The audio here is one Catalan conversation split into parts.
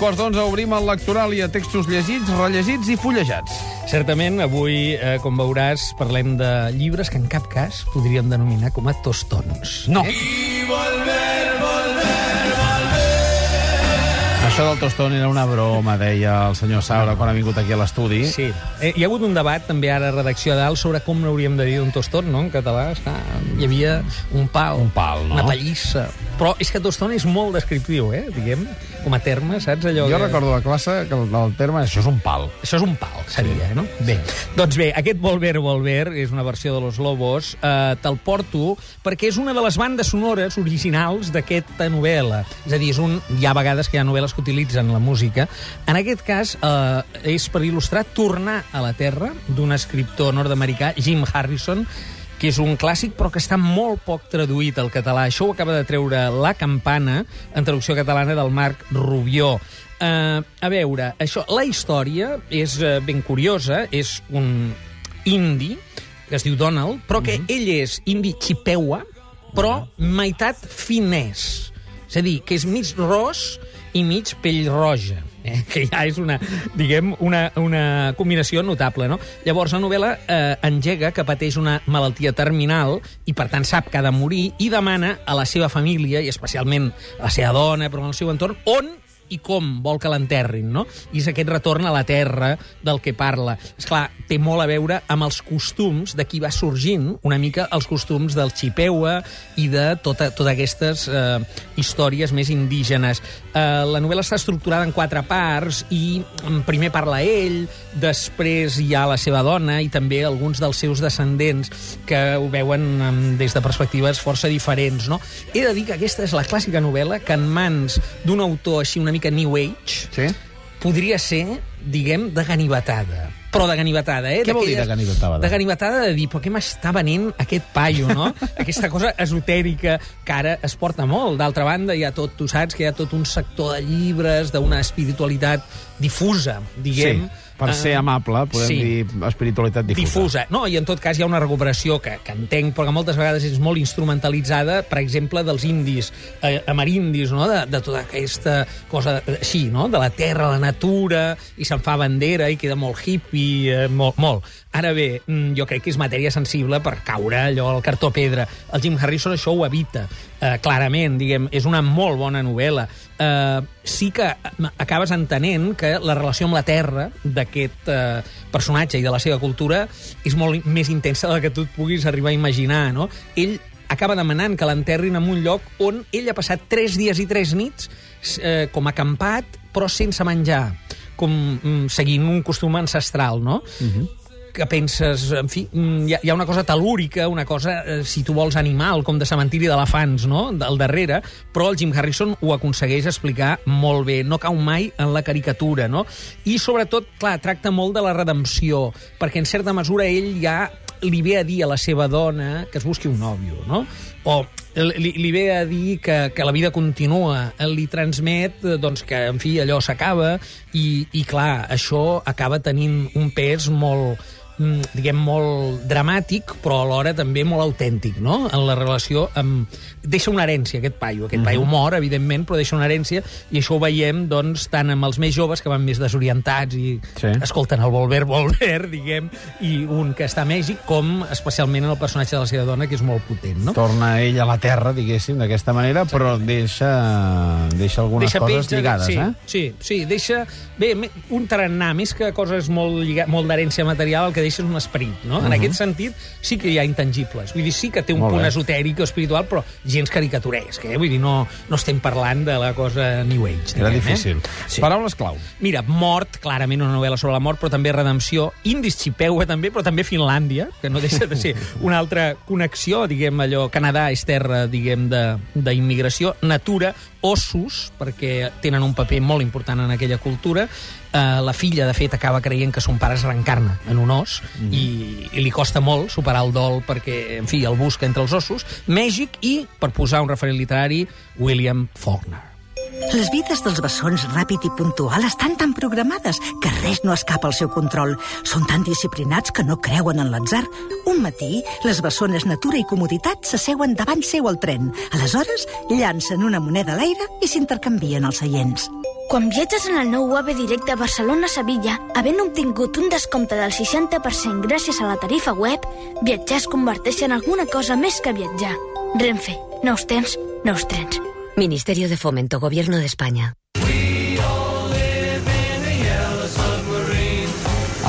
quarts d'onze obrim el lectoral i a textos llegits, rellegits i fullejats. Certament, avui, eh, com veuràs, parlem de llibres que en cap cas podríem denominar com a tostons. No. Això del tostón era una broma, deia el senyor Saura quan ha vingut aquí a l'estudi. Sí. Eh, hi ha hagut un debat també ara a redacció a dalt sobre com n'hauríem de dir un tostón, no? En català està... hi havia un pal, Un pal, no? una pallissa. Però és que tostón és molt descriptiu, eh? Diguem, com a terme, saps? Allò Jo que... recordo a classe que el, el terme, això és un pal. Això és un pal, seria, sí. no? Bé, doncs bé, aquest Volver, Volver és una versió de Los Lobos. Eh, Te'l porto perquè és una de les bandes sonores originals d'aquesta novel·la. És a dir, és un... hi ha vegades que hi ha novel·les que utilitzen la música. En aquest cas, eh, és per il·lustrar Tornar a la Terra, d'un escriptor nord-americà, Jim Harrison, que és un clàssic però que està molt poc traduït al català. Això ho acaba de treure La Campana, en traducció catalana del Marc Rubió. Uh, a veure, això, la història és uh, ben curiosa, és un indi que es diu Donald, però que ell és indi xipeua, però meitat finès. És a dir, que és mig ros i mig pell roja, eh? que ja és una, diguem, una, una combinació notable, no? Llavors, la novel·la eh, engega que pateix una malaltia terminal i, per tant, sap que ha de morir i demana a la seva família, i especialment a la seva dona, però al seu entorn, on i com vol que l'enterrin, no? I és aquest retorn a la terra del que parla. És clar, té molt a veure amb els costums de qui va sorgint, una mica els costums del xipeua i de tota, totes aquestes eh, històries més indígenes. Eh, la novel·la està estructurada en quatre parts i mm, primer parla ell, després hi ha la seva dona i també alguns dels seus descendents que ho veuen mm, des de perspectives força diferents, no? He de dir que aquesta és la clàssica novel·la que en mans d'un autor així una mica New Age Sí? podria ser, diguem, de ganivetada. Però de ganivetada, eh? Què vol dir de ganivetada? De ganivetada de dir, però què m'està venent aquest paio, no? Aquesta cosa esotèrica que ara es porta molt. D'altra banda, hi ha tot, tu saps que hi ha tot un sector de llibres, d'una espiritualitat difusa, diguem. Sí, per ser amable, podem sí. dir espiritualitat difusa. difusa. No, i en tot cas hi ha una recuperació que, que entenc, però que moltes vegades és molt instrumentalitzada, per exemple, dels indis, eh, amerindis, no? de, de tota aquesta cosa així, no? de la terra, la natura, i se'n fa bandera i queda molt hippie, eh, molt, molt. Ara bé, mm, jo crec que és matèria sensible per caure allò al cartó pedra. El Jim Harrison això ho evita, eh, clarament, diguem, és una molt bona novel·la. Eh, sí que acabes entenent que la relació amb la terra d'aquest eh, personatge i de la seva cultura és molt més intensa de la que tu et puguis arribar a imaginar, no? Ell acaba demanant que l'enterrin en un lloc on ell ha passat tres dies i tres nits eh, com acampat, però sense menjar, com mm, seguint un costum ancestral, no? Que penses, en fi, mm, hi ha, hi ha una cosa telúrica, una cosa, eh, si tu vols, animal, com de cementiri d'elefants, no?, al darrere, però el Jim Harrison ho aconsegueix explicar molt bé, no cau mai en la caricatura, no? I, sobretot, clar, tracta molt de la redempció, perquè, en certa mesura, ell ja li ve a dir a la seva dona que es busqui un nòvio, no? O li, li ve a dir que, que la vida continua, li transmet eh, doncs, que, en fi, allò s'acaba i, i, clar, això acaba tenint un pes molt, diguem, molt dramàtic, però alhora també molt autèntic, no?, en la relació amb... Deixa una herència, aquest paio. Aquest paio mor, evidentment, però deixa una herència, i això ho veiem, doncs, tant amb els més joves, que van més desorientats i Sí. escolten el Volver, Volver, diguem, i un que està a Mèxic, com especialment en el personatge de la seva dona, que és molt potent, no? Torna ell a la terra, diguéssim, d'aquesta manera, però deixa, deixa algunes coses petja, lligades, sí, eh? Sí, sí, deixa... Bé, un tarannà, més que coses molt, lliga, molt d'herència material, el que deixa és un esperit, no? En aquest sentit, sí que hi ha intangibles. Vull dir, sí que té un Molt punt bé. esotèric o espiritual, però gens caricaturesc, eh? Vull dir, no, no estem parlant de la cosa New Age. Era diguem, difícil. Eh? Sí. Paraules clau. Mira, Mort, clarament una novel·la sobre la mort, però també redempció. Indis Xipeua, també, però també Finlàndia, que no deixa de ser una altra connexió, diguem, allò, Canadà és terra, diguem, de- d'immigració. Natura, ossos, perquè tenen un paper molt important en aquella cultura. Uh, la filla, de fet, acaba creient que son pare es reencarna en un os Mhm. i, i li costa molt superar el dol perquè, en fi, el busca entre els ossos. Mèxic i, per posar un referent literari, William Faulkner. Les vides dels bessons ràpid i puntual estan tan programades que res no escapa al seu control. Són tan disciplinats que no creuen en l'atzar. Un matí, les bessones Natura i Comoditat s'asseuen davant seu al tren. Aleshores, llancen una moneda a l'aire i s'intercanvien els seients. Quan viatges en el nou AVE directe Barcelona-Sevilla, havent obtingut un descompte del 60% gràcies a la tarifa web, viatjar es converteix en alguna cosa més que viatjar. Renfe. Nous temps, nous trens. Ministerio de Fomento, Gobierno de España.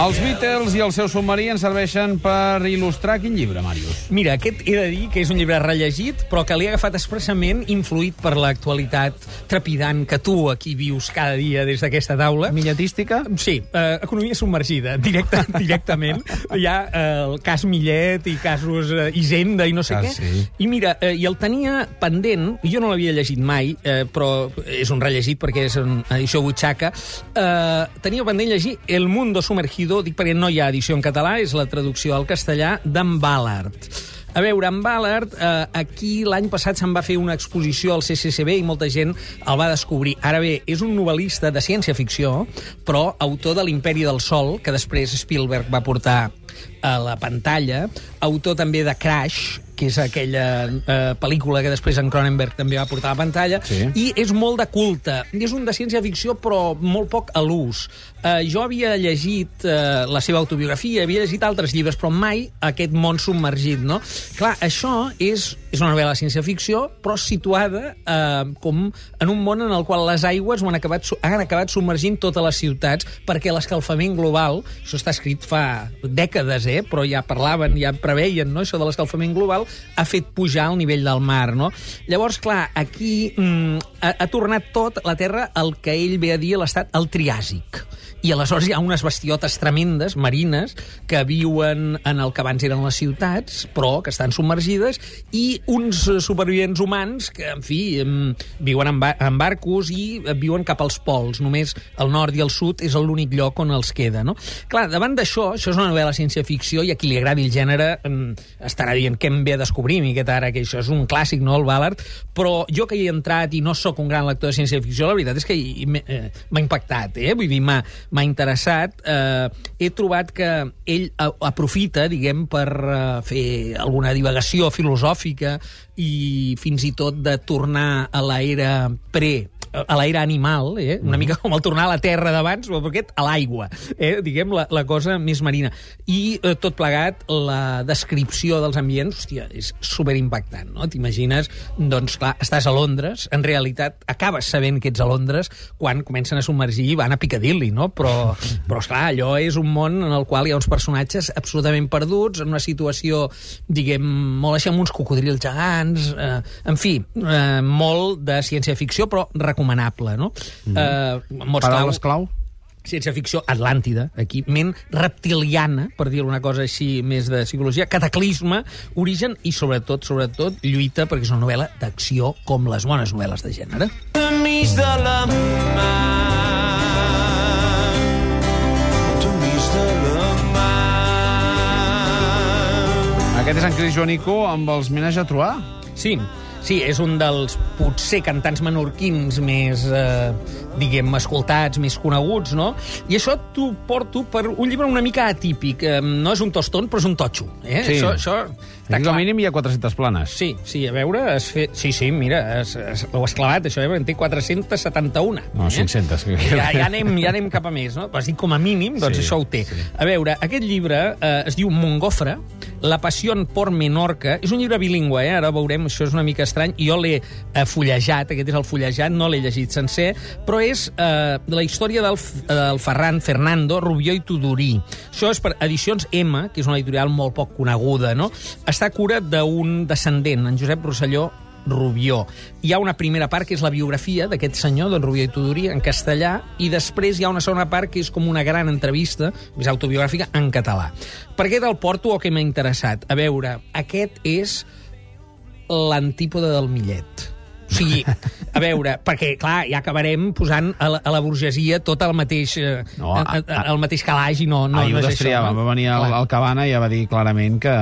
Els Beatles i el seu submarí ens serveixen per il·lustrar quin llibre, Màrius? Mira, aquest he de dir que és un llibre rellegit, però que l'he agafat expressament influït per l'actualitat trepidant que tu aquí vius cada dia des d'aquesta taula. Milletística? Sí, eh, economia submergida, directe, directament. Hi ha eh, el cas Millet i casos eh, Hisenda i no sé Ah, què. sí. I mira, eh, i el tenia pendent, jo no l'havia llegit mai, eh, però és un rellegit perquè és en edició butxaca, eh, tenia pendent llegir El mundo sumergido, dic perquè no hi ha edició en català, és la traducció al castellà d'en Ballard. A veure, en Ballard, eh, aquí l'any passat se'n va fer una exposició al CCCB i molta gent el va descobrir. Ara bé, és un novel·lista de ciència-ficció, però autor de l'Imperi del Sol, que després Spielberg va portar a la pantalla, autor també de Crash, que és aquella eh, pel·lícula que després en Cronenberg també va portar a la pantalla, Sí. i és molt de culte. És un de ciència-ficció, però molt poc a l'ús. Eh, jo havia llegit eh, la seva autobiografia, havia llegit altres llibres, però mai aquest món submergit, no? Clar, això és, és una novel·la de ciència-ficció, però situada eh, com en un món en el qual les aigües han acabat, han acabat submergint totes les ciutats, perquè l'escalfament global, això està escrit fa dècades, eh, però ja parlaven, ja preveien, no?, això de l'escalfament global, ha fet pujar el nivell del mar, no? Llavors, clar, aquí mm, ha, ha tornat tot la Terra el que ell ve a dir l'estat el Triàsic. I aleshores hi ha unes bestiotes tremendes, marines, que viuen en el que abans eren les ciutats, però que estan submergides, i uns supervivents humans que, en fi, viuen en, ba en barcos i eh, viuen cap als pols. Només el nord i el sud és l'únic lloc on els queda, no? Clar, davant d'això, això és una novel·la ciència-ficció i a qui li agradi el gènere em, estarà dient què em ve a descobrir, miqueta ara, que això és un clàssic, no, el Ballard, però jo que hi he entrat i no sóc un gran lector de ciència-ficció, la veritat és que eh, m'ha impactat, eh? Vull dir, m'ha interessat. Eh, he trobat que ell aprofita, diguem, per eh, fer alguna divagació filosòfica i fins i tot de tornar a l'era pre a l'era animal, eh? una mica com el tornar a la terra d'abans, però aquest a l'aigua, eh? diguem, la, la cosa més marina. I eh, tot plegat, la descripció dels ambients, hòstia, és superimpactant, no? T'imagines, doncs clar, estàs a Londres, en realitat acabes sabent que ets a Londres quan comencen a submergir i van a Piccadilly, no? Però, però esclar, allò és un món en el qual hi ha uns personatges absolutament perduts, en una situació, diguem, molt així amb uns cocodrils gegants, eh, en fi, eh, molt de ciència-ficció, però recomanable, no? Mm -hmm. eh, mots Paraules clau, clau? ciència-ficció atlàntida, aquí, ment reptiliana, per dir una cosa així més de psicologia, cataclisme, origen i, sobretot, sobretot, lluita, perquè és una novel·la d'acció com les bones novel·les de gènere. Enmig de la mar. Aquest és en Cris Joanico amb els Menage a Troar? Sí, sí, és un dels potser cantants menorquins més, eh, diguem, escoltats, més coneguts, no? I això t'ho porto per un llibre una mica atípic. No és un toston, però és un totxo. Eh? Sí. Això, això està Aquí clar. com a mínim hi ha 400 planes. Sí, sí, a veure, has fet... sí, sí, mira, has, has, ho has clavat, això, eh? en té 471. No, eh? 500. Ja, ja, anem, ja anem cap a més, no? Vas dir com a mínim, doncs Sí, això ho té. sí. Sí. A veure, aquest llibre eh, es diu Mongofre, La passió por Menorca. És un llibre bilingüe, eh? ara veurem, això és una mica estrany. Jo l'he eh, fullejat, aquest és el fullejat, no l'he llegit sencer, però és eh, la història del, del Ferran Fernando Rubió i Tudorí. Això és per Edicions M, que és una editorial molt poc coneguda, no? Està a cura d'un descendent, en Josep Rosselló Rubió. Hi ha una primera part que és la biografia d'aquest senyor, don Rubió i Tudorí, en castellà, i després hi ha una segona part que és com una gran entrevista, més autobiogràfica, en català. Per què te'l porto o què m'ha interessat? A veure, aquest és l'antípode del Millet. O sigui, a veure, perquè, clar, ja acabarem posant a la, a la burgesia tot el mateix, eh, No, a- a- el mateix calaix i no, no, Ahir no és això. no? va venir Clar. el Cabana i ja va dir clarament que,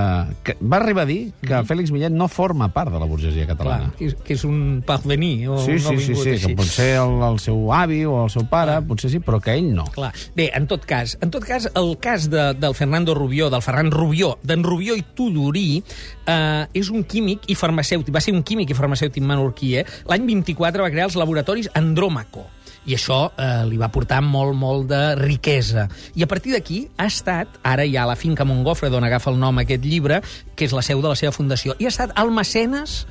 que... Va arribar a dir que Fèlix Millet no forma part de la burgesia Clar, catalana. que és, que és un parvenir o Sí, un sí, sí, sí, així. que pot ser el, el seu avi o el seu pare, potser sí, però que ell no. Clar. Bé, en tot cas, en tot cas el cas de, del Fernando Rubió, del Ferran Rubió, d'en Rubió i Tudorí, eh, és un químic i farmacèutic, va ser un químic i farmacèutic menorquí, eh? L'any 24 va crear els laboratoris Andròmaco. i això eh, li va portar molt, molt de riquesa. I a partir d'aquí ha estat, ara ja la finca Montgofre, d'on agafa el nom aquest llibre, que és la seu de la seva fundació, i ha estat el mecenes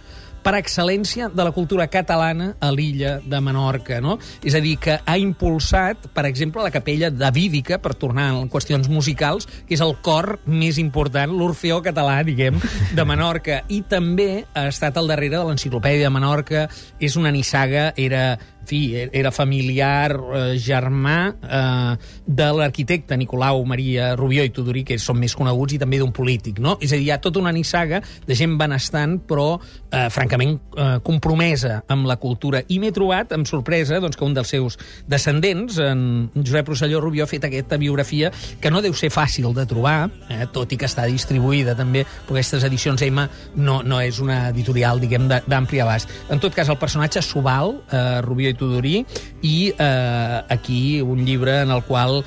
per excel·lència de la cultura catalana a l'illa de Menorca, no? És a dir, que ha impulsat, per exemple, la capella davídica, per tornar a qüestions musicals, que és el cor més important, l'Orfeó català, diguem, de Menorca. I també ha estat al darrere de l'Enciclopèdia de Menorca, és una nissaga, era en fi, era familiar, eh, germà eh, de l'arquitecte Nicolau Maria Rubió i Tudorí, que són més coneguts, i també d'un polític, no? És a dir, hi ha tota una nissaga de gent benestant, però eh, francament eh, compromesa amb la cultura. I m'he trobat, amb sorpresa, doncs, que un dels seus descendents, en Josep Rosselló Rubió, ha fet aquesta biografia que no deu ser fàcil de trobar, eh, tot i que està distribuïda també, però aquestes edicions M no, no és una editorial, diguem, d'ampli abast. En tot cas, el personatge Subal, eh, Rubió i Tudorí, i eh, aquí un llibre en el qual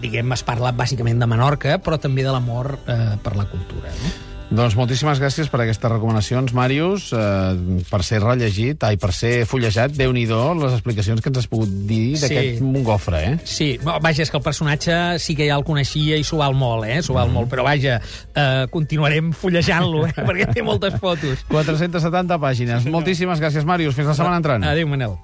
diguem, es parla bàsicament de Menorca, però també de l'amor eh, per la cultura. No? Doncs moltíssimes gràcies per aquestes recomanacions, Màrius, eh, per ser rellegit, ai, per ser fullejat, déu nhi les explicacions que ens has pogut dir Sí. d'aquest mongofre, eh? Sí, no, vaja, és que el personatge sí que ja el coneixia i s'ho val molt, eh? S'ho val molt, però vaja, eh, continuarem fullejant-lo, eh? perquè té moltes fotos. 470 pàgines. Moltíssimes gràcies, Màrius. Fins la setmana entrant. Adéu, Manel.